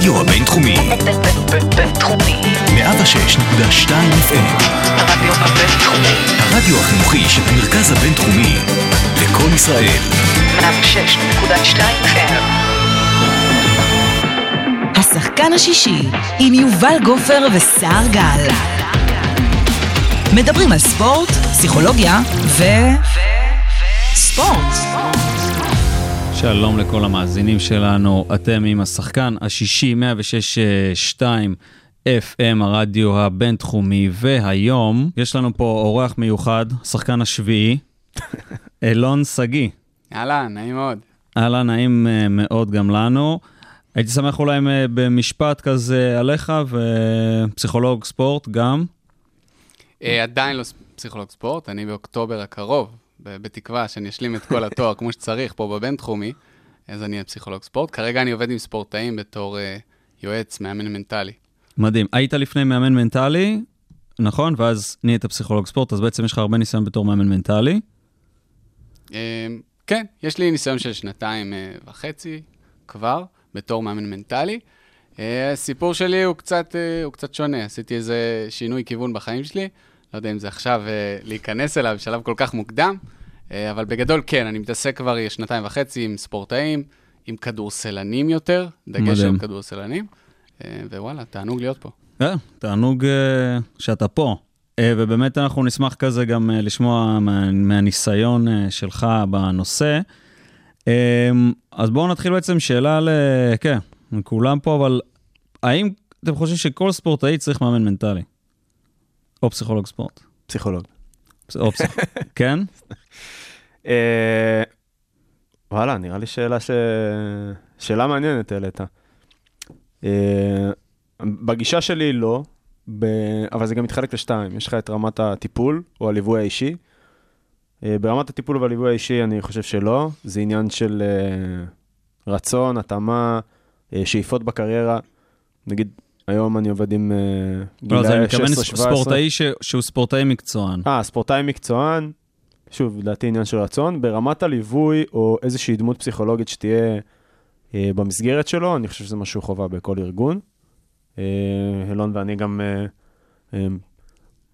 הרדיו הבינתחומי. בינתחומי. 106.2 FM. הרדיו הבינתחומי. הרדיו החינוכי של המרכז הבינתחומי. לקום ישראל. 106.2 FM. השחקן השישי עם יובל גופר וסער גל. מדברים על ספורט, פסיכולוגיה ו... ספורט. שלום לכל המאזינים שלנו, אתם עם השחקן השישי 106.2 FM, הרדיו הבינתחומי, והיום יש לנו פה אורח מיוחד, השחקן השביעי, אילון שגיא. אהלן, נעים מאוד. אהלן, נעים אה, מאוד גם לנו. הייתי שמח אולי אם, אה, במשפט כזה עליך, ופסיכולוג ספורט גם. אה, עדיין לא פסיכולוג ספורט, אני באוקטובר הקרוב, בתקווה שאני אשלים את כל התואר כמו שצריך פה בבינתחומי, אז אני אהיה פסיכולוג ספורט. כרגע אני עובד עם ספורטאים בתור אה, יועץ, מאמן מנטלי. מדהים. היית לפני מאמן מנטלי, נכון? ואז נהיית פסיכולוג ספורט, אז בעצם יש לך הרבה ניסיון בתור מאמן מנטלי. אה, כן, יש לי ניסיון של שנתיים אה, וחצי כבר, בתור מאמן מנטלי. אה, הסיפור שלי הוא קצת, הוא קצת שונה, עשיתי איזה שינוי כיוון בחיים שלי. לא יודע אם זה עכשיו אה, להיכנס אליו בשלב כל כך מוקדם, אה, אבל בגדול כן, אני מתעסק כבר שנתיים וחצי עם ספורטאים, עם כדורסלנים יותר, דגש. על כדורסלנים, אה, ווואלה, תענוג להיות פה. כן, תענוג אה, שאתה פה. אה, ובאמת אנחנו נשמח כזה גם אה, לשמוע מה, מהניסיון אה, שלך בנושא. אה, אז בואו נתחיל בעצם שאלה ל... כן, כולם פה, אבל האם אתם חושבים שכל ספורטאי צריך מאמן מנטלי? או פסיכולוג ספורט? פסיכולוג. פס- או פסיכ... כן? אה, וואלה, נראה לי שאלה ש... שאלה מעניינת העלית. אה, בגישה שלי לא, ב... אבל זה גם מתחלק לשתיים. יש לך את רמת הטיפול או הליווי האישי. אה, ברמת הטיפול והליווי האישי אני חושב שלא, זה עניין של רצון, התאמה, שאיפות בקריירה. נגיד, היום אני עובד עם אה, לא, אז אני גילאי מתכוון 16-17. ספורטאי ש... שהוא ספורטאי מקצוען. אה, ספורטאי מקצוען, שוב, לדעתי עניין של רצון. ברמת הליווי או איזושהי דמות פסיכולוגית שתהיה אה, במסגרת שלו, אני חושב שזה משהו חובה בכל ארגון. אה, אילון ואני גם אה, אה,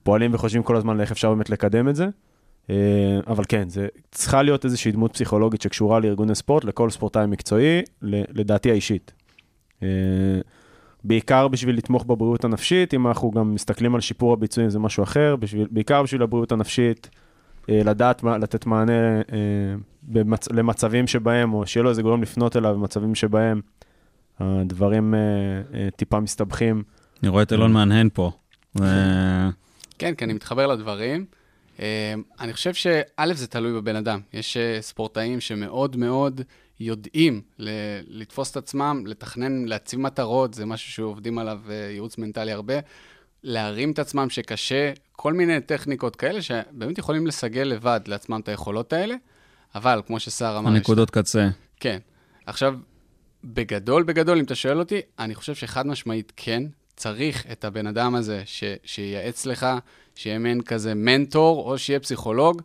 פועלים וחושבים כל הזמן לאיך אפשר באמת לקדם את זה. אה, אבל כן, זה צריכה להיות איזושהי דמות פסיכולוגית שקשורה לארגוני ספורט, לכל ספורטאי מקצועי, ל- לדעתי האישית. אה, בעיקר בשביל לתמוך בבריאות הנפשית, אם אנחנו גם מסתכלים על שיפור הביצועים זה משהו אחר, בשביל, בעיקר בשביל הבריאות הנפשית, אה, לדעת מה, לתת מענה אה, במצ, למצבים שבהם, או שיהיה לו איזה גורם לפנות אליו במצבים שבהם הדברים אה, אה, טיפה מסתבכים. אני רואה את אלון מהנהן פה. ו- כן, כי אני מתחבר לדברים. אה, אני חושב שא', זה תלוי בבן אדם. יש אה, ספורטאים שמאוד מאוד יודעים לתפוס את עצמם, לתכנן, להציב מטרות, זה משהו שעובדים עליו אה, ייעוץ מנטלי הרבה. להרים את עצמם שקשה, כל מיני טכניקות כאלה שבאמת יכולים לסגל לבד לעצמם את היכולות האלה, אבל כמו שסער אמר, יש- הנקודות קצה. כן. עכשיו, בגדול, בגדול, אם אתה שואל אותי, אני חושב שחד משמעית כן, צריך את הבן אדם הזה ש, שייעץ לך, שיהיה מעין כזה מנטור, או שיהיה פסיכולוג,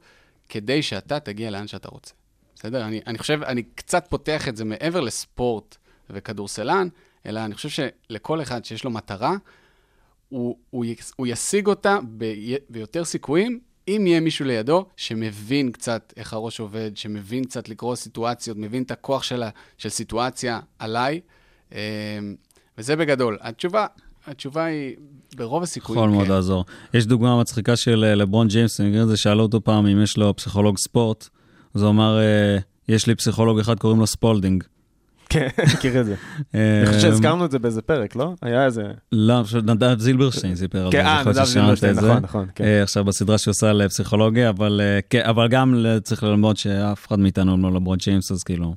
כדי שאתה תגיע לאן שאתה רוצה. בסדר? אני, אני חושב, אני קצת פותח את זה מעבר לספורט וכדורסלן, אלא אני חושב שלכל אחד שיש לו מטרה, הוא, הוא, הוא ישיג אותה בי, ביותר סיכויים, אם יהיה מישהו לידו שמבין קצת איך הראש עובד, שמבין קצת לקרוא סיטואציות, מבין את הכוח של, ה- של סיטואציה עליי, אמ, וזה בגדול. התשובה, התשובה היא ברוב הסיכויים, יכול מאוד כן. לעזור. יש דוגמה מצחיקה של אה, לברון ג'יימס, אני מכיר את זה, שאלו אותו פעם אם יש לו פסיכולוג ספורט, אז הוא אמר, אה, יש לי פסיכולוג אחד, קוראים לו Spalding. כן, מכיר את זה. אני חושב שהזכרנו את זה באיזה פרק, לא? היה איזה... לא, פשוט נדב זילברשטיין סיפר על זה. כן, אה, נדב זילברשטיין. נכון, נכון, כן. אה, עכשיו בסדרה שהוא עושה על פסיכולוגיה, אבל אה, כן, אבל גם צריך ללמוד שאף אחד מאיתנו לא לברון ג'יימס, אז כאילו,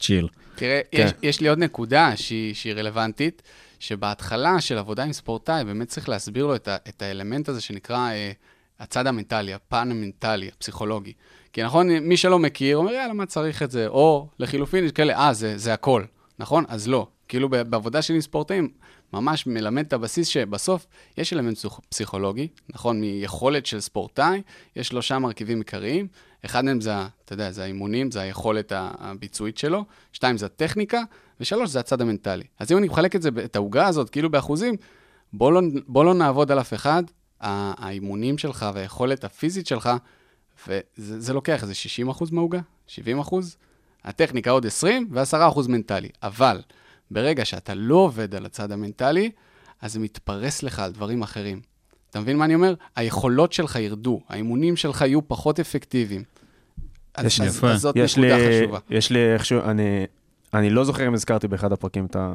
צ'יל. תראה, כן. יש, יש לי עוד נקודה שהיא, רלוונטית, שבהתחלה של עבודה עם ספורטאי, באמת צריך להסביר לו את, האלמנט הזה שנקרא אה, הצד המנטלי, הפן המנטלי, הפסיכולוגי. כי נכון, מי שלא מכיר, אומר, יאללה, מה צריך את זה? או לחילופין, כאלה, אה, זה, זה הכל, נכון? אז לא. כאילו בעבודה שלי עם ספורטאים, ממש מלמד את הבסיס שבסוף יש אלמנט פסיכ- פסיכולוגי, נכון? מיכולת של ספורטאי, יש שלושה מרכיבים עיקריים. אחד מהם זה, אתה יודע, זה האימונים, זה היכולת הביצועית שלו, שתיים זה הטכניקה, ושלוש זה הצד המנטלי. אז אם אני מחלק את זה, את העוגה הזאת, כאילו באחוזים, בוא לא, בוא לא נעבוד על אף אחד, האימונים שלך והיכולת הפיזית שלך, וזה זה לוקח איזה 60 אחוז מהעוגה, 70 אחוז, הטכניקה עוד 20 ו-10 אחוז מנטלי. אבל ברגע שאתה לא עובד על הצד המנטלי, אז זה מתפרס לך על דברים אחרים. אתה מבין מה אני אומר? היכולות שלך ירדו, האימונים שלך יהיו פחות אפקטיביים. אז, יש- אז, יפה. אז זאת יש נקודה לי, חשובה. יש לי איכשהו, אני, אני לא זוכר אם הזכרתי באחד הפרקים את, ה,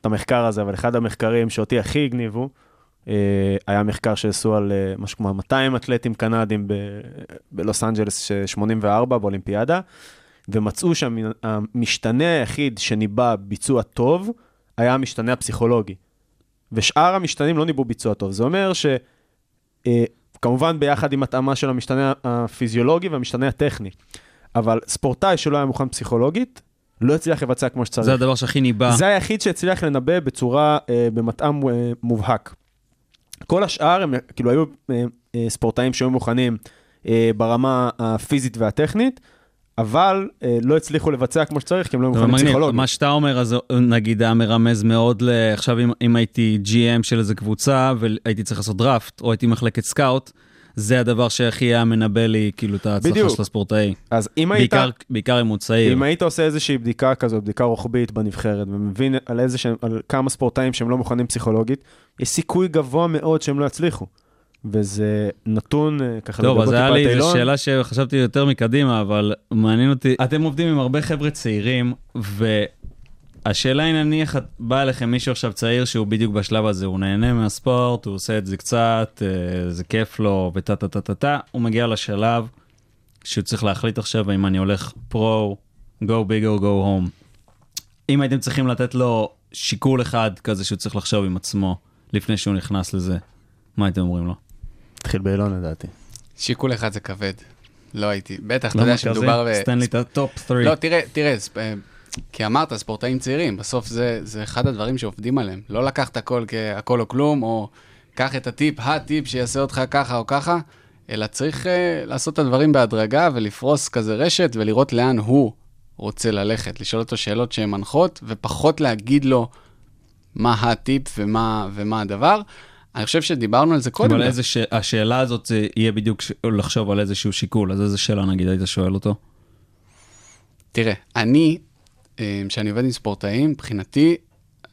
את המחקר הזה, אבל אחד המחקרים שאותי הכי הגניבו, היה מחקר שעשו על אה, משהו כמו 200 אתלטים קנדים ב, בלוס אנג'לס ש- 84 באולימפיאדה, ומצאו שהמשתנה היחיד שניבא ביצוע טוב, היה המשתנה הפסיכולוגי. ושאר המשתנים לא ניבאו ביצוע טוב. זה אומר ש... אה, כמובן ביחד עם התאמה של המשתנה הפיזיולוגי והמשתנה הטכני. אבל ספורטאי שלא היה מוכן פסיכולוגית, לא הצליח לבצע כמו שצריך. זה הדבר שהכי ניבא. זה היחיד שהצליח לנבא בצורה, אה, במתאם אה, מובהק. כל השאר הם כאילו היו אה, אה, ספורטאים שהיו מוכנים אה, ברמה הפיזית והטכנית, אבל אה, לא הצליחו לבצע כמו שצריך, כי הם לא מוכנים מגניב, פסיכולוגית. מה שאתה אומר, אז נגיד היה מרמז מאוד ל... עכשיו אם, אם הייתי GM של איזה קבוצה והייתי צריך לעשות דראפט, או הייתי מחלקת scout, זה הדבר שהכי היה מנבא לי כאילו את ההצלחה בדיוק. של הספורטאי. אז אם היית... בעיקר, בעיקר אם הוא צעיר. אם היית עושה איזושהי בדיקה כזאת, בדיקה רוחבית בנבחרת, ומבין על, איזה שהם, על כמה ספורטאים שהם לא מוכנים פסיכולוגית, יש סיכוי גבוה מאוד שהם לא יצליחו. וזה נתון אה, ככה טוב, אז היה טיפה לי איזו. שאלה שחשבתי יותר מקדימה, אבל מעניין אותי. אתם עובדים עם הרבה חבר'ה צעירים, והשאלה היא נניח בא אליכם מישהו עכשיו צעיר שהוא בדיוק בשלב הזה, הוא נהנה מהספורט, הוא עושה את זה קצת, אה, זה כיף לו, וטה טה טה טה טה, הוא מגיע לשלב שהוא צריך להחליט עכשיו אם אני הולך פרו, go big or go home. אם הייתם צריכים לתת לו שיקול אחד כזה שהוא צריך לחשוב עם עצמו לפני שהוא נכנס לזה, מה הייתם אומרים לו? תתחיל באיילון לדעתי. שיקול אחד זה כבד. לא הייתי. בטח, אתה יודע? שמדובר ב... תן לי את ה top 3. לא, תראה, תראה, אה, כי אמרת, ספורטאים צעירים, בסוף זה, זה אחד הדברים שעובדים עליהם. לא לקחת הכל כהכל או כלום, או קח את הטיפ, הטיפ שיעשה אותך ככה או ככה, אלא צריך אה, לעשות את הדברים בהדרגה ולפרוס כזה רשת ולראות לאן הוא רוצה ללכת, לשאול אותו שאלות שהן מנחות, ופחות להגיד לו מה הטיפ ומה, ומה הדבר. אני חושב שדיברנו על זה קודם. אבל. איזה ש... השאלה הזאת זה יהיה בדיוק ש... לחשוב על איזשהו שיקול, אז איזה שאלה נגיד היית שואל אותו? תראה, אני, אה, כשאני עובד עם ספורטאים, מבחינתי,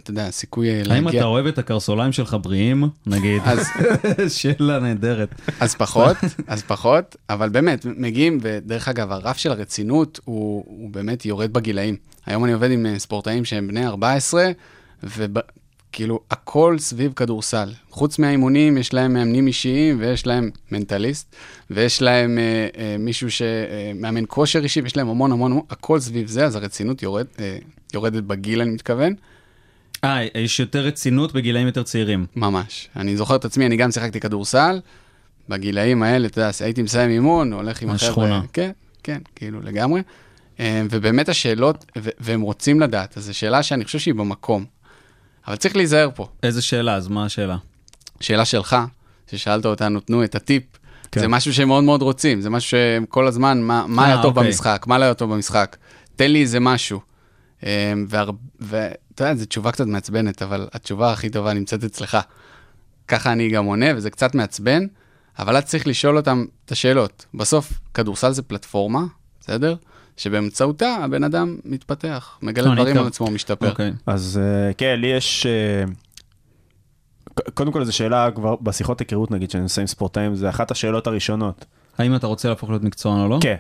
אתה יודע, הסיכוי אה, להגיע... האם אתה אוהב את הקרסוליים שלך בריאים? נגיד. אז, שאלה נהדרת. אז פחות, אז פחות, אבל באמת, מגיעים, ודרך אגב, הרף של הרצינות הוא, הוא באמת יורד בגילאים. היום אני עובד עם אה, ספורטאים שהם בני 14, וכאילו, הכל סביב כדורסל. חוץ מהאימונים, יש להם מאמנים אישיים, ויש להם מנטליסט, ויש להם אה, אה, מישהו שמאמן כושר אישי, ויש להם המון המון, המון, הכל סביב זה, אז הרצינות יורד, אה, יורדת בגיל, אני מתכוון. אה, יש יותר רצינות בגילאים יותר צעירים. ממש. אני זוכר את עצמי, אני גם שיחקתי כדורסל, בגילאים האלה, אתה יודע, הייתי מסיים אימון, הולך עם החבר'ה. השכונה. כן, כן, כאילו, לגמרי. אה, ובאמת השאלות, והם רוצים לדעת, אז זו שאלה שאני חושב שהיא במקום. אבל צריך להיזהר פה. איזה שאלה, אז מה השאלה? שאלה שלך, ששאלת אותנו, תנו את הטיפ, כן. זה משהו שהם מאוד מאוד רוצים, זה משהו שהם כל הזמן, מה, מה אה, היה טוב אוקיי. במשחק, מה לא היה טוב במשחק, תן לי איזה משהו. והר- ואתה יודע, זו תשובה קצת מעצבנת, אבל התשובה הכי טובה נמצאת אצלך. ככה אני גם עונה, וזה קצת מעצבן, אבל אתה צריך לשאול אותם את השאלות. בסוף, כדורסל זה פלטפורמה, בסדר? שבאמצעותה הבן אדם מתפתח, מגלה דברים על. עצמו, משתפר. אוקיי. אז אה, כן, לי יש... אה, קודם כל, זו שאלה כבר בשיחות היכרות, נגיד, שאני עושה עם ספורטאים, זה אחת השאלות הראשונות. האם אתה רוצה להפוך להיות מקצוען או לא? כן.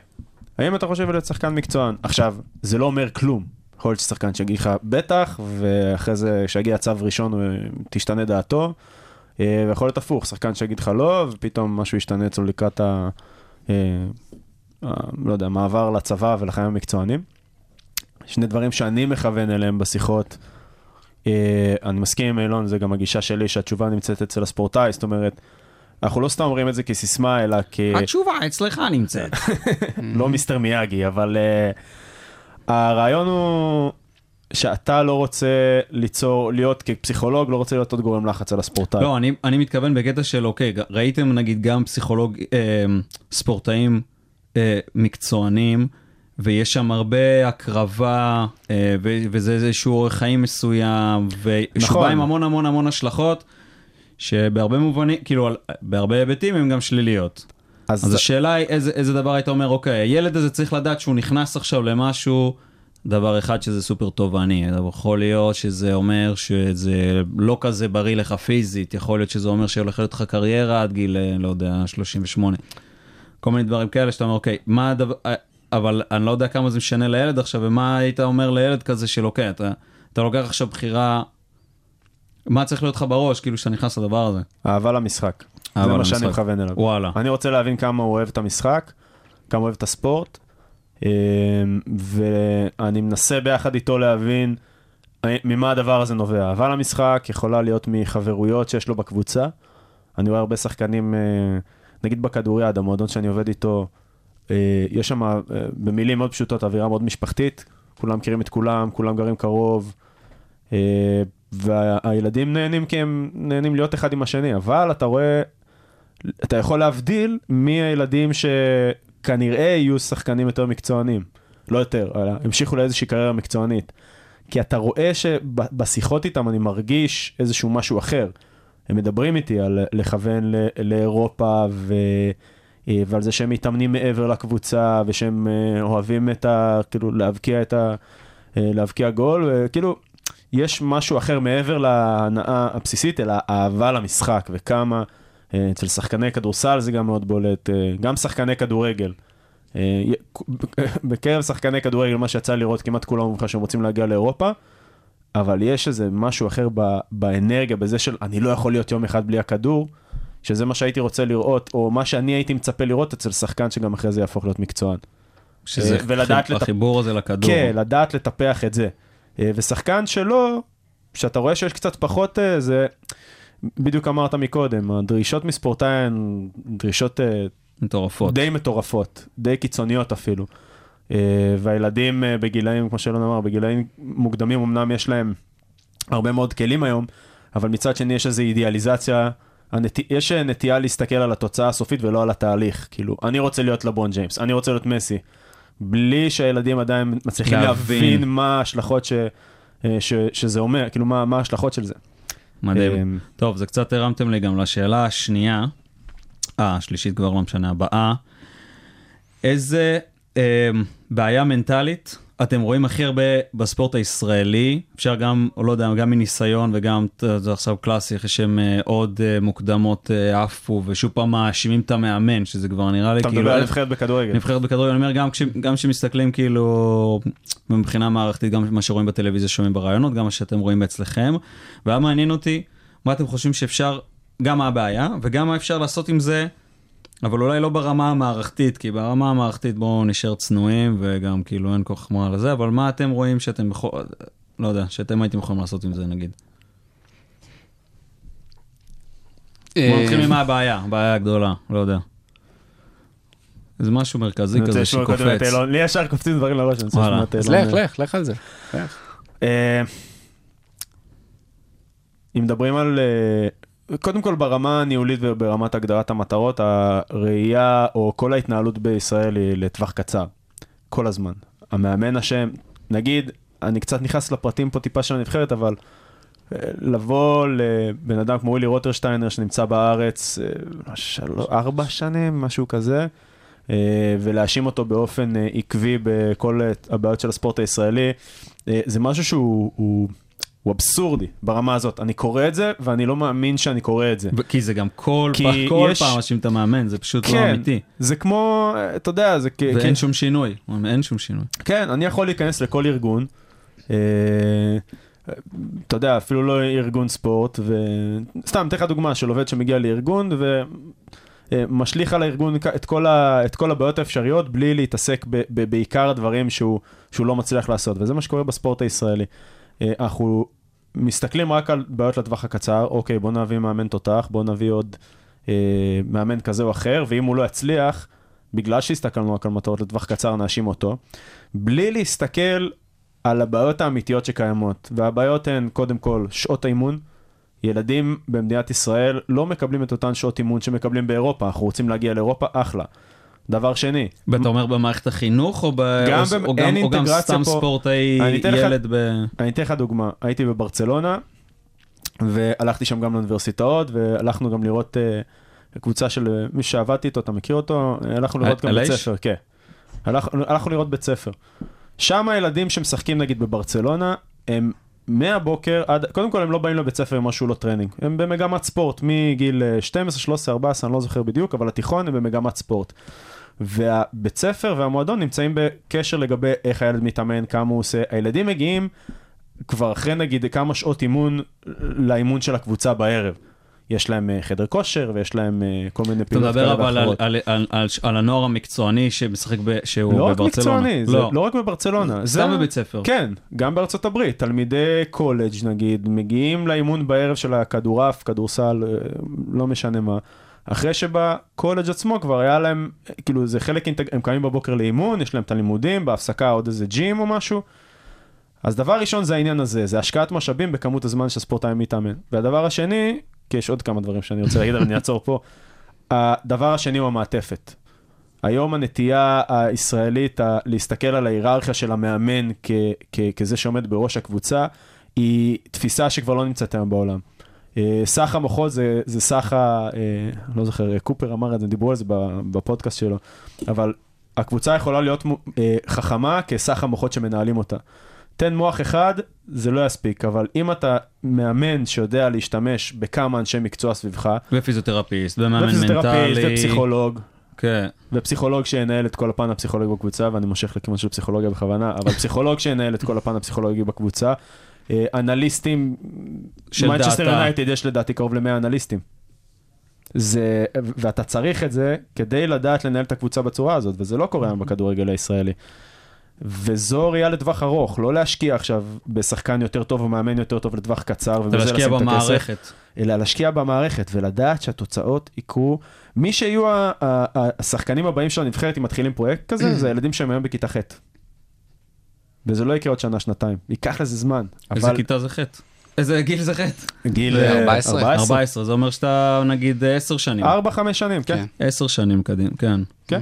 האם אתה חושב להיות שחקן מקצוען? עכשיו, זה לא אומר כלום. יכול להיות ששחקן שיגיד לך בטח, ואחרי זה, כשיגיע צו ראשון, תשתנה דעתו. אה, ויכול להיות הפוך, שחקן שיגיד לך לא, ופתאום משהו ישתנה אצלו לקראת ה... אה, לא יודע, מעבר לצבא ולחיים המקצוענים. שני דברים שאני מכוון אליהם בשיחות. אה, אני מסכים עם אילון, זה גם הגישה שלי, שהתשובה נמצאת אצל הספורטאי, זאת אומרת, אנחנו לא סתם אומרים את זה כסיסמה, אלא כ... התשובה אצלך נמצאת. לא מיסטר מיאגי, אבל uh, הרעיון הוא שאתה לא רוצה ליצור, להיות כפסיכולוג, לא רוצה להיות עוד גורם לחץ על הספורטאי. לא, אני, אני מתכוון בקטע של, אוקיי, ראיתם נגיד גם פסיכולוג, אה, ספורטאים אה, מקצוענים, ויש שם הרבה הקרבה, אה, ו- וזה איזשהו אורח חיים מסוים, ושהוא נכון. בא עם המון המון המון השלכות, שבהרבה מובנים, כאילו, על- בהרבה היבטים הם גם שליליות. אז השאלה היא איזה, איזה דבר היית אומר, אוקיי, הילד הזה צריך לדעת שהוא נכנס עכשיו למשהו, דבר אחד שזה סופר תובעני, יכול להיות שזה אומר שזה לא כזה בריא לך פיזית, יכול להיות שזה אומר שהולך להיות לך קריירה עד גיל, אה, לא יודע, 38. כל מיני דברים כאלה שאתה אומר, אוקיי, מה הדבר, אה, אבל אני לא יודע כמה זה משנה לילד עכשיו, ומה היית אומר לילד כזה של אוקיי, אתה, אתה לוקח עכשיו בחירה, מה צריך להיות לך בראש, כאילו, שאתה נכנס לדבר הזה? אהבה למשחק. זה אהבה מה למשחק. שאני מכוון אליו. וואלה. אני רוצה להבין כמה הוא אוהב את המשחק, כמה הוא אוהב את הספורט, אה, ואני מנסה ביחד איתו להבין אה, ממה הדבר הזה נובע. אהבה למשחק יכולה להיות מחברויות שיש לו בקבוצה. אני רואה הרבה שחקנים, אה, נגיד בכדוריד, המועדון שאני עובד איתו, אה, יש שם אה, במילים מאוד פשוטות אווירה מאוד משפחתית, כולם מכירים את כולם, כולם גרים קרוב. אה, והילדים נהנים כי הם נהנים להיות אחד עם השני, אבל אתה רואה, אתה יכול להבדיל מי הילדים שכנראה יהיו שחקנים יותר מקצוענים, לא יותר, אלא המשיכו לאיזושהי קריירה מקצוענית. כי אתה רואה שבשיחות איתם אני מרגיש איזשהו משהו אחר. הם מדברים איתי על לכוון ל- לאירופה ו... אה, ועל זה שהם מתאמנים מעבר לקבוצה ושהם אה, אוהבים את ה... כאילו להבקיע את ה... אה, להבקיע גול, וכאילו יש משהו אחר מעבר להנאה הבסיסית, אלא אהבה למשחק וכמה אצל שחקני כדורסל זה גם מאוד בולט, גם שחקני כדורגל. בקרב שחקני כדורגל, מה שיצא לראות, כמעט כולם אומרים שהם רוצים להגיע לאירופה, אבל יש איזה משהו אחר ב, באנרגיה, בזה של אני לא יכול להיות יום אחד בלי הכדור, שזה מה שהייתי רוצה לראות, או מה שאני הייתי מצפה לראות אצל שחקן שגם אחרי זה יהפוך להיות מקצוען. שזה אה, ולדעת לטפ- החיבור הזה לכדור. כן, לדעת לטפח את זה. אה, ושחקן שלו, שאתה רואה שיש קצת פחות, אה, זה, בדיוק אמרת מקודם, הדרישות מספורטאי הן דרישות מטורפות. די מטורפות, די קיצוניות אפילו. אה, והילדים אה, בגילאים, כמו שאלון אמר, בגילאים מוקדמים אמנם יש להם הרבה מאוד כלים היום, אבל מצד שני יש איזו אידיאליזציה, הנת... יש אה, נטייה להסתכל על התוצאה הסופית ולא על התהליך. כאילו, אני רוצה להיות לברון ג'יימס, אני רוצה להיות מסי. בלי שהילדים עדיין מצליחים להבין. להבין, מה ההשלכות ש... ש... שזה אומר, כאילו מה, מה ההשלכות של זה. מדהים. טוב, זה קצת הרמתם לי גם לשאלה השנייה, אה, השלישית כבר לא משנה, הבאה. איזה בעיה מנטלית אתם רואים הכי הרבה בספורט הישראלי? אפשר גם, או לא יודע, גם מניסיון וגם, אתה זה עכשיו קלאסי, אחרי שהם אה, עוד אה, מוקדמות אה, עפו, ושוב פעם מאשימים את המאמן, שזה כבר נראה לי אתה כאילו... מדבר על נבחרת בכדורגל. נבחרת בכדורגל, אני אומר, גם כש- גם כשמסתכלים כאילו, מבחינה מערכתית, גם מה שרואים בטלוויזיה, שומעים ברעיונות, גם מה שאתם רואים אצלכם. והיה מעניין אותי, מה אתם חושבים שאפשר, גם מה הבעיה, וגם מה אפשר לעשות עם זה, אבל אולי לא ברמה המערכתית, כי ברמה המערכתית בואו נשאר צנועים, וגם כאילו אין כל כך חמרה לזה, אבל מה אתם רואים שאתם יכול, לא יודע, שאתם הייתם יכולים לעשות עם זה נגיד. אה, בואו נתחיל ממה הבעיה, הבעיה הגדולה, לא יודע. זה משהו מרכזי כזה שקופץ. לי ישר קופצים דברים לראש, אני רוצה. לשמוע את אז. לך, לך, לך על זה. לך. אה, אם מדברים על, אה, קודם כל ברמה הניהולית וברמת הגדרת המטרות, הראייה או כל ההתנהלות בישראל היא לטווח קצר, כל הזמן. המאמן אשם, נגיד, אני קצת נכנס לפרטים פה טיפה של הנבחרת, אבל אה, לבוא לבן אדם כמו ווילי רוטרשטיינר שנמצא בארץ אה, של... ארבע שנים, משהו כזה, אה, ולהאשים אותו באופן עקבי בכל הבעיות של הספורט הישראלי, זה משהו שהוא הוא, אבסורדי ברמה הזאת. אני קורא את זה, ואני לא מאמין שאני קורא את זה. ו- כי זה גם כל, פעם, כל יש- פעם מאשים את המאמן, זה פשוט לא כן, אמיתי. זה כמו, אה, אתה יודע, זה כ... ואין כ- שום שינוי, אין שום שינוי. כן, אני יכול להיכנס לכל ארגון, אה, אתה יודע, אפילו לא ארגון ספורט, וסתם, אתן לך דוגמה של עובד שמגיע לארגון ומשליך על הארגון את כל, ה... את כל הבעיות האפשריות בלי להתעסק ב... ב... בעיקר הדברים שהוא... שהוא לא מצליח לעשות, וזה מה שקורה בספורט הישראלי. אה, אנחנו מסתכלים רק על בעיות לטווח הקצר, אוקיי, בוא נביא מאמן תותח, בוא נביא עוד אה, מאמן כזה או אחר, ואם הוא לא יצליח, בגלל שהסתכלנו רק על מטרות לטווח קצר, נאשים אותו, בלי להסתכל על הבעיות האמיתיות שקיימות. והבעיות הן, קודם כל, שעות האימון. ילדים במדינת ישראל לא מקבלים את אותן שעות אימון שמקבלים באירופה. אנחנו רוצים להגיע לאירופה, אחלה. דבר שני, ואתה אומר במערכת החינוך, או, ב... גם או, במ- או, גם, או גם סתם פה. ספורטאי אתן לך- ילד ב... אני אתן לך דוגמה, הייתי בברצלונה, והלכתי שם גם לאוניברסיטאות, והלכנו גם לראות uh, קבוצה של אה, מי שעבדתי איתו, אתה מכיר אותו? הלכנו לראות גם? בית ספר, כן. הלכ, הלכנו לראות בית ספר. שם הילדים שמשחקים נגיד בברצלונה, הם מהבוקר עד, קודם כל הם לא באים לבית ספר עם משהו לא טרנינג, הם במגמת ספורט מגיל אה, 12, 13, 14, אני לא זוכר בדיוק, אבל התיכון הם במגמת ספורט. והבית ספר והמועדון נמצאים בקשר לגבי איך הילד מתאמן, כמה הוא עושה. הילדים מגיעים כבר אחרי נגיד כמה שעות אימון לאימון של הקבוצה בערב. יש להם אה, חדר כושר ויש להם אה, כל מיני אתה פעילות מדבר כאלה אבל על, ואחרות. על, על, על, על הנוער המקצועני שמשחק, ב, שהוא לא רק בברצלונה. מקצועני, זה לא רק בברצלונה. זה- סתם בבית ספר. כן, גם בארצות הברית, תלמידי קולג' נגיד, מגיעים לאימון בערב של הכדורעף, כדורסל, אה, לא משנה מה. אחרי שבקולג' עצמו כבר היה להם, כאילו זה חלק. הם קמים בבוקר לאימון, יש להם את הלימודים, בהפסקה עוד איזה ג'ים או משהו. אז דבר ראשון זה העניין הזה, זה השקעת משאבים בכמות הזמן שהספורטאי מתאמן. והדבר השני, כי יש עוד כמה דברים שאני רוצה להגיד, אבל אני אעצור פה. הדבר השני הוא המעטפת. היום הנטייה הישראלית להסתכל על ההיררכיה של המאמן כ- כ- כזה שעומד בראש הקבוצה, היא תפיסה שכבר לא נמצאת היום בעולם. אה, סך המוחות זה, זה סך ה... אה, לא זוכר, אה, קופר אמר את זה, דיברו על זה בפודקאסט שלו, אבל הקבוצה יכולה להיות חכמה כסך המוחות שמנהלים אותה. תן מוח אחד, זה לא יספיק, אבל אם אתה מאמן שיודע להשתמש בכמה אנשי מקצוע סביבך, ופיזיותרפיסט, ומאמן ופיזיותרפיסט מנטלי. ופסיכולוג, כן. ופסיכולוג שינהל את כל הפן הפסיכולוגי בקבוצה, ואני מושך לכיוון של פסיכולוגיה בכוונה, אבל פסיכולוג שינהל את כל הפן הפסיכולוגי בקבוצה. אה, אנליסטים, של מנצ'סטר data. יונייטד יש לדעתי קרוב ל-100 אנליסטים. זה, ואתה צריך את זה כדי לדעת לנהל את הקבוצה בצורה הזאת, וזה לא קורה היום בכדורגל הישראלי. וזו ראייה לטווח ארוך, לא להשקיע עכשיו בשחקן יותר טוב או מאמן יותר טוב לטווח קצר, אתה ובזה להשקיע לשים את הכסף. במערכת. אלא להשקיע במערכת ולדעת שהתוצאות יקרו. מי שיהיו ה- ה- ה- השחקנים הבאים של הנבחרת אם מתחילים פרויקט כזה, זה הילדים שהם היום בכיתה ח'. וזה לא יקרה עוד שנה, שנתיים. ייקח לזה זמן. איזה אבל כיתה זה חטא? איזה גיל זה חטא? גיל זה אה, 14. 14, זה אומר שאתה נגיד 10 שנים. 4-5 שנים, כן. כן. 10 שנים קדימה, כן. כן.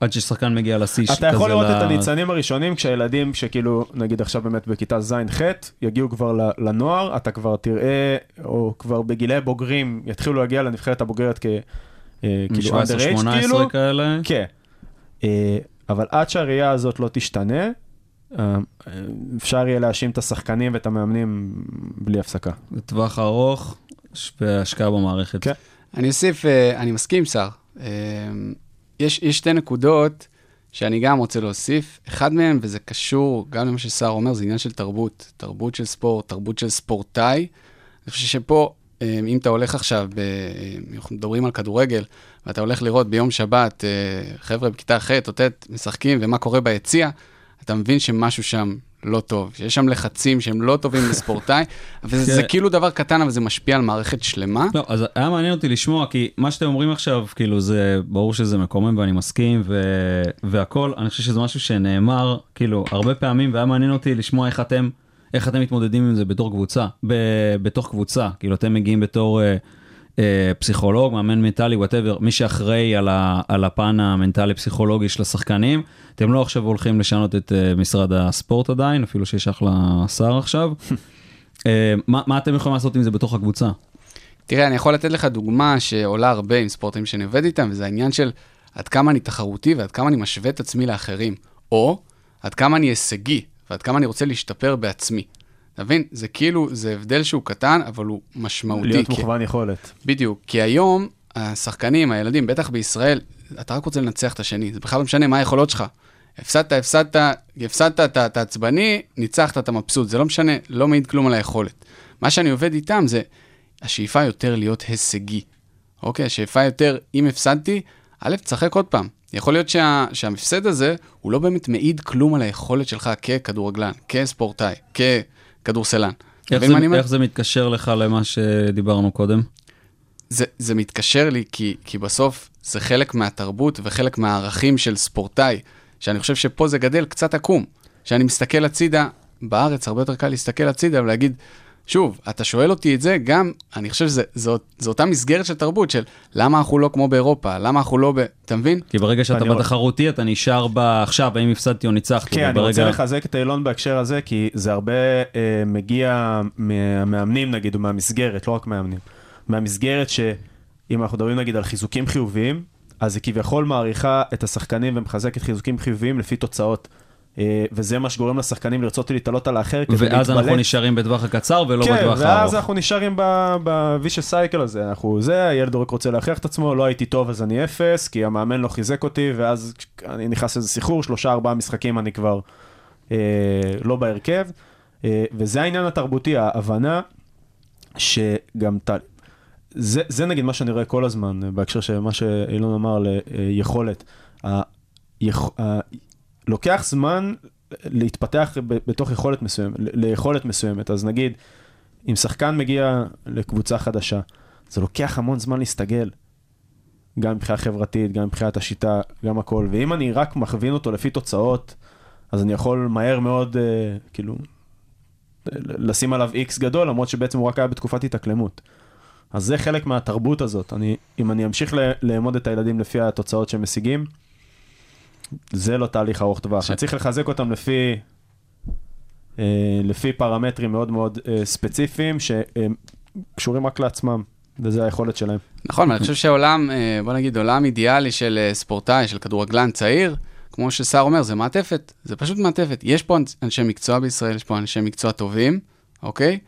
עד ששחקן מגיע לשיא אתה כזה יכול לראות ל- את הניצנים הראשונים כשהילדים שכאילו, נגיד עכשיו באמת בכיתה ז'-ח', יגיעו כבר ל- לנוער, אתה כבר תראה, או כבר בגילי בוגרים, יתחילו להגיע לנבחרת הבוגרת כ... אה, כאילו under age, 17-18 כאילו. כאלה. כן. אה, אבל עד שהראייה הזאת לא תשתנה, אה, אפשר יהיה להאשים את השחקנים ואת המאמנים בלי הפסקה. לטווח ארוך, והשקעה במערכת. כן. אני אוסיף, אני מסכים, שר. יש, יש שתי נקודות שאני גם רוצה להוסיף. אחד מהם, וזה קשור גם למה ששר אומר, זה עניין של תרבות. תרבות של ספורט, תרבות של ספורטאי. אני חושב שפה, אה, אם אתה הולך עכשיו, ב, אה, אנחנו מדברים על כדורגל, ואתה הולך לראות ביום שבת, אה, חבר'ה בכיתה ח' או ט' משחקים, ומה קורה ביציע, אתה מבין שמשהו שם לא טוב, שיש שם לחצים שהם לא טובים לספורטאי, וזה זה כן. כאילו דבר קטן, אבל זה משפיע על מערכת שלמה. לא, אז היה מעניין אותי לשמוע, כי מה שאתם אומרים עכשיו, כאילו זה, ברור שזה מקומם ואני מסכים ו... והכל, אני חושב שזה משהו שנאמר, כאילו, הרבה פעמים, והיה מעניין אותי לשמוע איך אתם, איך אתם מתמודדים עם זה בתור קבוצה, ב... בתוך קבוצה, כאילו אתם מגיעים בתור אה, פסיכולוג, מאמן מנטלי, whatever, מי שאחראי על, ה... על הפן המנטלי-פסיכולוגי של השחקנים, אתם לא עכשיו הולכים לשנות את אה, משרד הספורט עדיין, אפילו שיש אחלה שר עכשיו. אה, מה, מה אתם יכולים לעשות עם זה בתוך הקבוצה? תראה, אני יכול לתת לך דוגמה שעולה הרבה עם ספורטאים שאני עובד איתם, וזה העניין של עד כמה אני תחרותי ועד כמה אני משווה את עצמי לאחרים, או עד כמה אני הישגי ועד כמה אני רוצה להשתפר בעצמי. אתה מבין? זה כאילו, זה הבדל שהוא קטן, אבל הוא משמעותי. להיות כי- מוכוון יכולת. בדיוק, כי היום השחקנים, הילדים, בטח בישראל, אתה רק רוצה לנצח את השני, זה בכלל לא משנה מה היכולות שלך. הפסדת, הפסדת, הפסדת, אתה עצבני, ניצחת, אתה מבסוט, זה לא משנה, לא מעיד כלום על היכולת. מה שאני עובד איתם זה השאיפה יותר להיות הישגי. אוקיי, השאיפה יותר, אם הפסדתי, א', תשחק עוד פעם. יכול להיות שה, שהמפסד הזה, הוא לא באמת מעיד כלום על היכולת שלך ככדורגלן, כספורטאי, ככדורסלן. אתה איך זה? איך זה מתקשר לך למה שדיברנו קודם? זה, זה מתקשר לי כי, כי בסוף זה חלק מהתרבות וחלק מהערכים של ספורטאי, שאני חושב שפה זה גדל קצת עקום. כשאני מסתכל הצידה, בארץ הרבה יותר קל להסתכל הצידה ולהגיד, שוב, אתה שואל אותי את זה, גם, אני חושב שזו אותה מסגרת של תרבות, של למה אנחנו לא כמו באירופה, למה אנחנו לא ב... אתה מבין? כי ברגע שאתה אני- בתחרותי, אתה נשאר בעכשיו, האם הפסדתי או ניצחתי. כן, אני וברגע- רוצה לחזק את אילון בהקשר הזה, כי זה הרבה אה, מגיע מהמאמנים נגיד, או מהמסגרת, לא רק מאמנים. מהמסגרת שאם אנחנו מדברים נגיד על חיזוקים חיוביים, אז היא כביכול מעריכה את השחקנים ומחזקת חיזוקים חיוביים לפי תוצאות. אה, וזה מה שגורם לשחקנים לרצות להתעלות על האחר כדי להתבלט. ואז אנחנו נשארים בטווח הקצר ולא כן, בטווח ואז הארוך. אנחנו נשארים בווישס סייקל הזה, אנחנו זה, הילד רק רוצה להכריח את עצמו, לא הייתי טוב אז אני אפס, כי המאמן לא חיזק אותי, ואז אני נכנס לאיזה סחרור, שלושה ארבעה משחקים אני כבר אה, לא בהרכב, אה, וזה העניין התרבותי, ההבנה שגם, ת... זה, זה נגיד מה שאני רואה כל הזמן, אה, בהקשר של מה שאילון אמר ליכולת. היכ... לוקח זמן להתפתח בתוך יכולת מסוימת, ליכולת מסוימת. אז נגיד, אם שחקן מגיע לקבוצה חדשה, זה לוקח המון זמן להסתגל. גם מבחינה חברתית, גם מבחינת השיטה, גם הכל. ואם אני רק מכווין אותו לפי תוצאות, אז אני יכול מהר מאוד, אה, כאילו, לשים עליו איקס גדול, למרות שבעצם הוא רק היה בתקופת התאקלמות. אז זה חלק מהתרבות הזאת. אני, אם אני אמשיך לאמוד את הילדים לפי התוצאות שהם משיגים, זה לא תהליך ארוך טווח. ש- צריך לחזק אותם לפי, אה, לפי פרמטרים מאוד מאוד אה, ספציפיים, שהם קשורים רק לעצמם, וזה היכולת שלהם. נכון, אבל אני חושב שהעולם, אה, בוא נגיד, עולם אידיאלי של אה, ספורטאי, של כדורגלן צעיר, כמו שסער אומר, זה מעטפת, זה פשוט מעטפת. יש פה אנ- אנשי מקצוע בישראל, יש פה אנשי מקצוע טובים, אוקיי?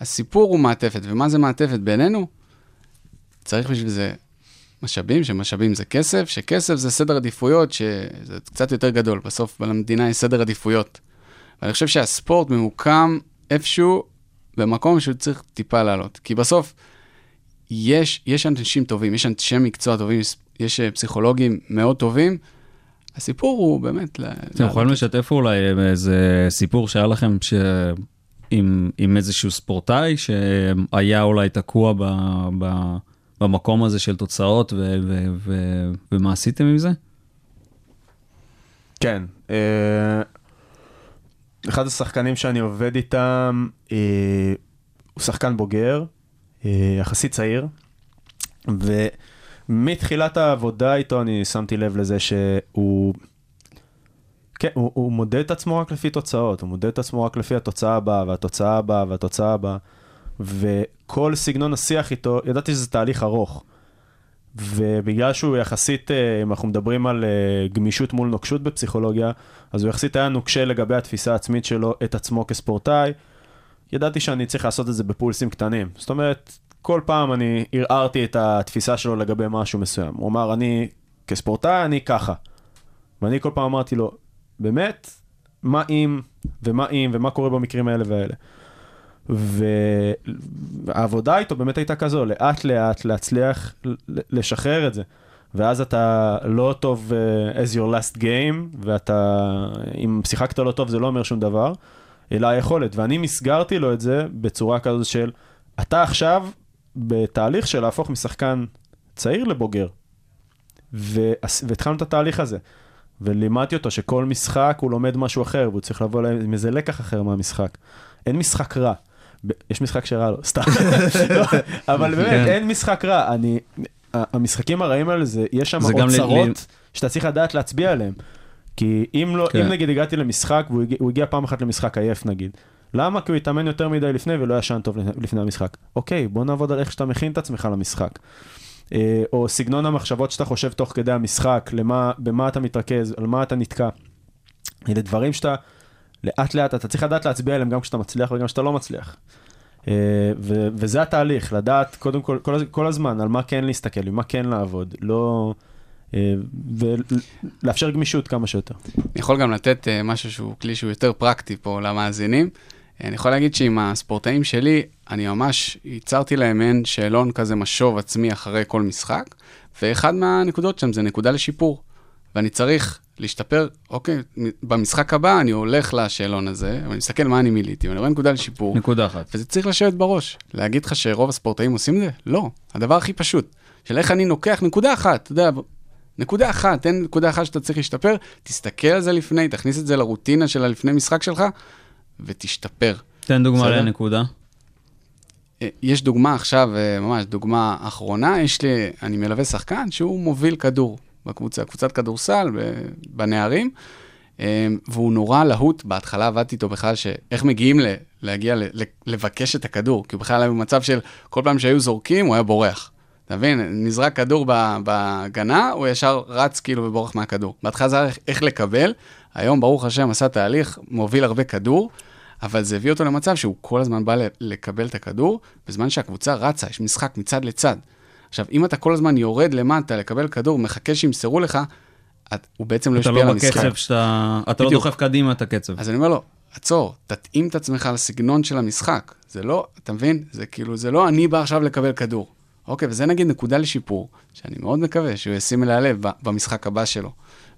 הסיפור הוא מעטפת, ומה זה מעטפת בינינו? צריך בשביל זה משאבים, שמשאבים זה כסף, שכסף זה סדר עדיפויות, שזה קצת יותר גדול. בסוף למדינה יש סדר עדיפויות. ואני חושב שהספורט ממוקם איפשהו במקום שהוא צריך טיפה לעלות. כי בסוף, יש, יש אנשים טובים, יש אנשי מקצוע טובים, יש, אה, פסיכולוגים מאוד טובים. הסיפור הוא באמת... אתם יכולים לשתף אולי איזה סיפור שהיה לכם ש... עם, עם איזשהו ספורטאי שהיה אולי תקוע ב, ב, במקום הזה של תוצאות ו, ו, ו, ומה עשיתם עם זה? כן. אה, אחד השחקנים שאני עובד איתם, אה, הוא שחקן בוגר, אה, יחסית צעיר, ומתחילת העבודה איתו אני שמתי לב לזה שהוא... כן, הוא, הוא מודד את עצמו רק לפי תוצאות, הוא מודד את עצמו רק לפי התוצאה הבאה, והתוצאה הבאה, והתוצאה הבאה, וכל סגנון השיח איתו, ידעתי שזה תהליך ארוך. ובגלל שהוא יחסית, אה, אם אנחנו מדברים על אה, גמישות מול נוקשות בפסיכולוגיה, אז הוא יחסית היה נוקשה לגבי התפיסה העצמית שלו את עצמו כספורטאי. ידעתי שאני צריך לעשות את זה בפולסים קטנים. זאת אומרת, כל פעם אני ערערתי את התפיסה שלו לגבי משהו מסוים. הוא אמר, אני כספורטאי, אני ככה. ואני כל פעם אמרתי לו, באמת, מה אם, ומה אם, ומה קורה במקרים האלה והאלה. והעבודה איתו באמת הייתה כזו, לאט לאט להצליח לשחרר את זה. ואז אתה לא טוב uh, as your last game, ואתה, אם שיחקת לא טוב זה לא אומר שום דבר, אלא היכולת. ואני מסגרתי לו את זה בצורה כזו של, אתה עכשיו בתהליך של להפוך משחקן צעיר לבוגר. והתחלנו את התהליך הזה. ולימדתי אותו שכל משחק הוא לומד משהו אחר, והוא צריך לבוא עם איזה לקח אחר מהמשחק. אין משחק רע. יש משחק שרע לו, סתם. לא, אבל באמת, כן. אין משחק רע. אני, המשחקים הרעים האלה, זה, יש שם אוצרות שאתה צריך לדעת להצביע עליהם. כי אם, לא, כן. אם נגיד הגעתי למשחק, והוא הגיע, הוא הגיע פעם אחת למשחק עייף נגיד. למה? כי הוא התאמן יותר מדי לפני ולא ישן טוב לפני המשחק. אוקיי, בוא נעבוד על איך שאתה מכין את עצמך למשחק. אה, או סגנון המחשבות שאתה חושב תוך כדי המשחק, למה, במה אתה מתרכז, על מה אתה נתקע. אלה דברים שאתה, לאט לאט, אתה צריך לדעת להצביע עליהם גם כשאתה מצליח וגם כשאתה לא מצליח. אה, ו- וזה התהליך, לדעת קודם כל, כל, כל הזמן על מה כן להסתכל, עם מה כן לעבוד, לא... אה, ולאפשר גמישות כמה שיותר. אני יכול גם לתת uh, משהו שהוא כלי שהוא יותר פרקטי פה למאזינים. אני יכול להגיד שעם הספורטאים שלי, אני ממש ייצרתי להם מעין שאלון כזה משוב עצמי אחרי כל משחק, ואחד מהנקודות שם זה נקודה לשיפור. ואני צריך להשתפר, אוקיי, במשחק הבא אני הולך לשאלון הזה, ואני מסתכל מה אני מילאתי, ואני רואה נקודה לשיפור, נקודה אחת. וזה צריך לשבת בראש. להגיד לך שרוב הספורטאים עושים את זה? לא. הדבר הכי פשוט, של איך אני לוקח נקודה אחת, אתה יודע, נקודה אחת, תן נקודה אחת שאתה צריך להשתפר, תסתכל על זה לפני, תכניס את זה לרוטינה של הלפני משחק שלך, ותשתפר. תן דוגמה? לנקודה. אה, יש דוגמה עכשיו, אה, ממש דוגמה אחרונה, יש לי, אני מלווה שחקן שהוא מוביל כדור בקבוצה, קבוצת כדורסל בנערים, אה, והוא נורא להוט, בהתחלה עבדתי איתו בכלל, שאיך מגיעים להגיע, לבקש את הכדור, כי הוא בכלל היה במצב של כל פעם שהיו זורקים, הוא היה בורח. אתה מבין? נזרק כדור ב- בהגנה, הוא ישר רץ כאילו ובורח מהכדור. בהתחלה זה היה איך- לקבל, היום ברוך השם עשה תהליך, מוביל הרבה כדור, אבל זה הביא אותו למצב שהוא כל הזמן בא לקבל את הכדור, בזמן שהקבוצה רצה, יש משחק מצד לצד. עכשיו, אם אתה כל הזמן יורד למטה לקבל כדור, מחכה שימסרו לך, את, הוא בעצם לא אתה ישפיע לא על המשחק. בקצב שאתה... אתה לא בדיוק. דוחף קדימה את הקצב. אז אני אומר לו, עצור, תתאים את עצמך לסגנון של המשחק. זה לא, אתה מבין? זה כאילו, זה לא אני בא עכשיו לקבל כדור. אוקיי, וזה נגיד נקודה לשיפור, שאני מאוד מקווה שהוא ישים אליה לב במשחק הבא שלו.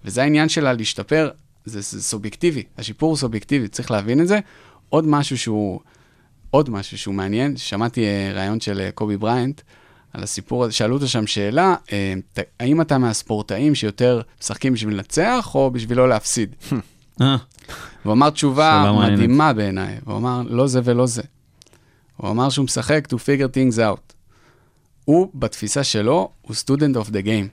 וזה העניין שלה להשתפר, זה, זה סובייקטיבי, השיפור הוא סובייקטיבי, צריך להבין את זה. עוד משהו שהוא, עוד משהו שהוא מעניין, שמעתי אה, ראיון של אה, קובי בריינט על הסיפור הזה, שאלו אותו שם שאלה, אה, האם אתה מהספורטאים שיותר משחקים בשביל לנצח או בשביל לא להפסיד? אה, והוא אמר תשובה. מדהימה בעיניי, הוא אמר לא זה ולא זה. הוא אמר שהוא משחק to figure things out. הוא, בתפיסה שלו, הוא student of the game.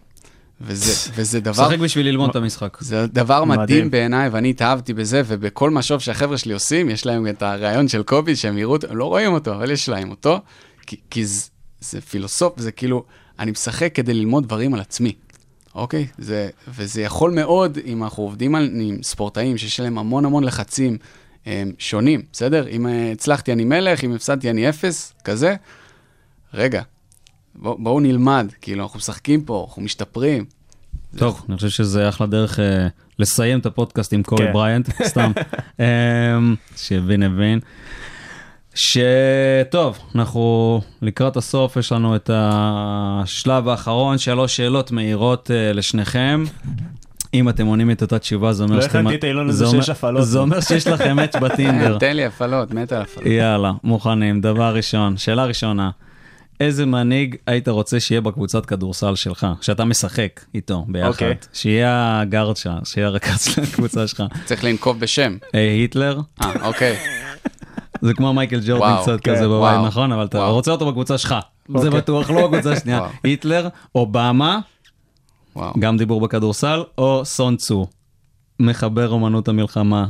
וזה, וזה דבר, משחק בשביל ללמוד את המשחק. זה דבר מדהים, מדהים. בעיניי, ואני התאהבתי בזה, ובכל משוב שהחבר'ה שלי עושים, יש להם את הרעיון של קובי, שהם יראו לא רואים אותו, אבל יש להם אותו, כי, כי זה, זה פילוסוף, זה כאילו, אני משחק כדי ללמוד דברים על עצמי, אוקיי? זה, וזה יכול מאוד, אם אנחנו עובדים על, עם ספורטאים שיש להם המון המון לחצים הם, שונים, בסדר? אם אה, הצלחתי אני מלך, אם הפסדתי אני אפס, כזה, רגע, בוא, בואו נלמד, כאילו, אנחנו משחקים פה, אנחנו משתפרים. טוב, אני חושב שזה אחלה דרך אה, לסיים את הפודקאסט עם קובי כן. בריינט, סתם. אמ, שהבין הבין. שטוב, אנחנו לקראת הסוף, יש לנו את השלב האחרון, שלוש שאלות מהירות אה, לשניכם. אם אתם עונים את אותה תשובה, זה אומר לא שאתם... הכנתי את העילון הזה שיש הפעלות. זה אומר שיש לכם מאץ' בטינדר. תן לי הפעלות, מת על הפעלות. יאללה, מוכנים. דבר ראשון, שאלה ראשונה, איזה מנהיג היית רוצה שיהיה בקבוצת כדורסל שלך, שאתה משחק איתו ביחד? אוקיי. שיהיה הגארד שלך, שיהיה הרכז של הקבוצה שלך. צריך לנקוב בשם. אה, היטלר, אה, אוקיי. זה כמו מייקל ג'ורדן קצת כן, כזה בבית, נכון? אבל אתה. רוצה אותו בקבוצה שלך. זה אוקיי. בטוח לא בקבוצה השנייה. וואו. היטלר, אובמה. גם דיבור בכדורסל, או סון צו, מחבר אומנות המלחמה.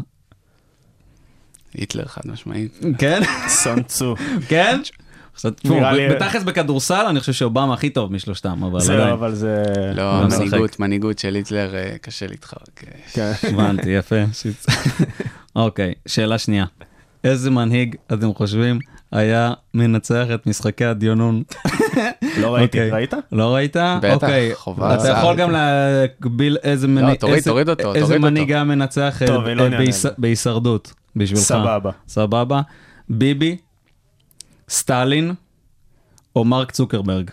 היטלר חד משמעית. כן? סון צו. כן? בתכלס בכדורסל אני חושב שאובמה הכי טוב משלושתם, אבל זהו, עדיין. אבל זה... לא, גם משחק. מנהיגות, מנהיגות של היטלר אה, קשה להתחרק. הבנתי, יפה. אוקיי, שאלה שנייה. איזה מנהיג אתם חושבים היה מנצח את משחקי הדיונון? לא ראיתי, אוקיי. ראית? לא ראית? בטח, אוקיי. חובה. אתה יכול גם להגביל איזה מנהיג, תוריד, איזה- תוריד אותו, איזה תוריד מנהיג אותו. היה מנצח. בהישרדות בשבילך. סבבה. סבבה. ביבי, סטלין או מרק צוקרברג?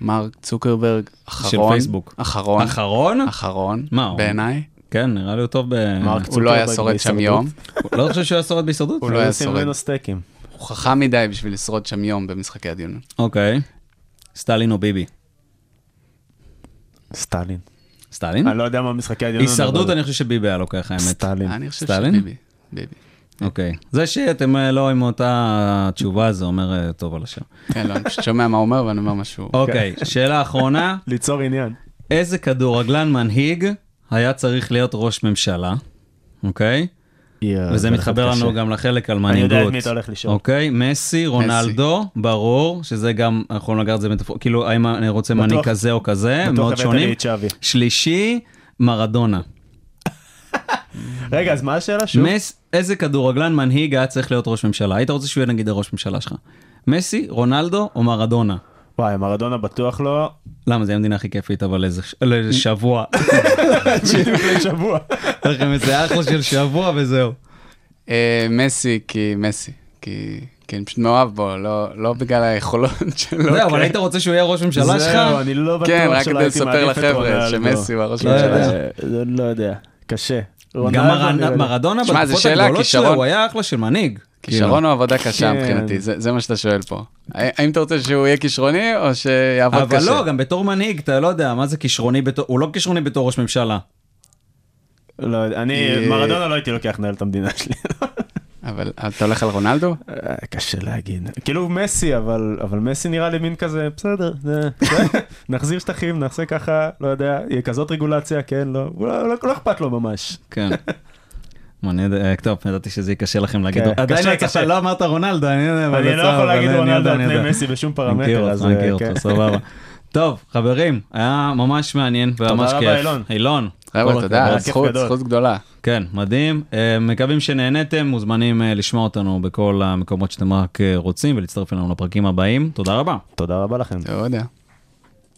מרק צוקרברג, אחרון. פייסבוק. אחרון. אחרון? אחרון, מה, הוא- בעיניי. כן, נראה לי הוא טוב ב... מרק הוא לא היה שורד שם. יום. לא חושב שהוא היה שורד בהישרדות? הוא לא היה שורד. הוא חכם מדי בשביל לשרוד שם יום במשחקי הדיון. אוקיי. סטלין או ביבי? סטלין. סטלין? אני לא יודע מה משחקי הדיון. הישרדות אני חושב שביבי היה לוקח האמת. סטלין. אני חושב סטלין? שביבי. ביבי. אוקיי. זה שאתם אה, לא עם אותה תשובה זה אומר אה, טוב על השם. כן, לא, אני פשוט שומע מה הוא אומר ואני אומר משהו. אוקיי, שאלה אחרונה. ליצור עניין. איזה כדורגלן מנהיג היה צריך להיות ראש ממשלה? אוקיי? וזה מתחבר לנו גם לחלק על אני מנהיגות. יודע את מי אתה הולך לשאול. אוקיי, מסי, רונלדו, ברור, שזה גם, אנחנו יכולים לגעת את זה מטאפור, כאילו, האם אני רוצה בטוח- מנהיג כזה או כזה, בטוח מאוד שונים. שלישי, מרדונה. רגע, אז מה השאלה שוב? מס, איזה כדורגלן מנהיג היה צריך להיות ראש ממשלה? היית רוצה שהוא יהיה נגיד הראש ממשלה שלך? מסי, רונלדו או מרדונה? וואי, מרדונה בטוח לא. למה, זה המדינה הכי כיפית, אבל לאיזה ש- לאיזה שבוע. שבוע. לכם איזה אחלה של שבוע וזהו. אה, מסי, כי מסי. כי כי אני פשוט מאוהב בו, לא- לא בגלל היכולות שלו. זהו, אבל היית רוצה שהוא יהיה ראש ממשלה שלך? זהו, אני לא בטוח כן, רק שלא כדי הייתי לספר מעדיף את לחבר'ה. שמסי הוא הראש לא ממשלה. אה, לא יודע, קשה. גם. מרדונה בתקופות הגדולות שלו. הוא היה אחלה של מנהיג. כישרון הוא עבודה קשה כן. מבחינתי, זה זה מה שאתה שואל פה. האם אתה רוצה שהוא יהיה כישרוני או שיעבוד אבל קשה? לא, גם בתור מנהיג, אתה לא יודע, מה זה כישרוני בתור, הוא לא כישרוני בתור ראש ממשלה. לא אני, אה, מרדונה לא הייתי לוקח לנהל את המדינה שלי. אבל אתה הולך על רונלדו? אה, קשה להגיד. כאילו מסי, אבל, אבל מסי נראה לי מין כזה, בסדר, נחזיר שטחים, נעשה ככה, לא יודע, יהיה כזאת רגולציה, כן, לא, לא, לא, לא אכפת לו ממש. כן. מעניין, אה, טוב, ידעתי שזה יהיה קשה לכם להגיד. כן, עדיין אתה קשה. לא אמרת רונלדו, אני לא יכול להגיד רונלדו על פני. מסי בשום מכיר פרמטר, אז מכיר אה, כן. אותך, סבבה. טוב, חברים, היה ממש מעניין וממש רבה, כיף. אילון. אילון. כל חבר'ה. תודה, זכות, גדול. זכות גדולה. כן, מדהים. אה, מקווים שנהניתם, מוזמנים לשמוע אותנו בכל המקומות שאתם רק רוצים ולהצטרף אלינו לפרקים הבאים. תודה רבה. תודה רבה לכם. תודה.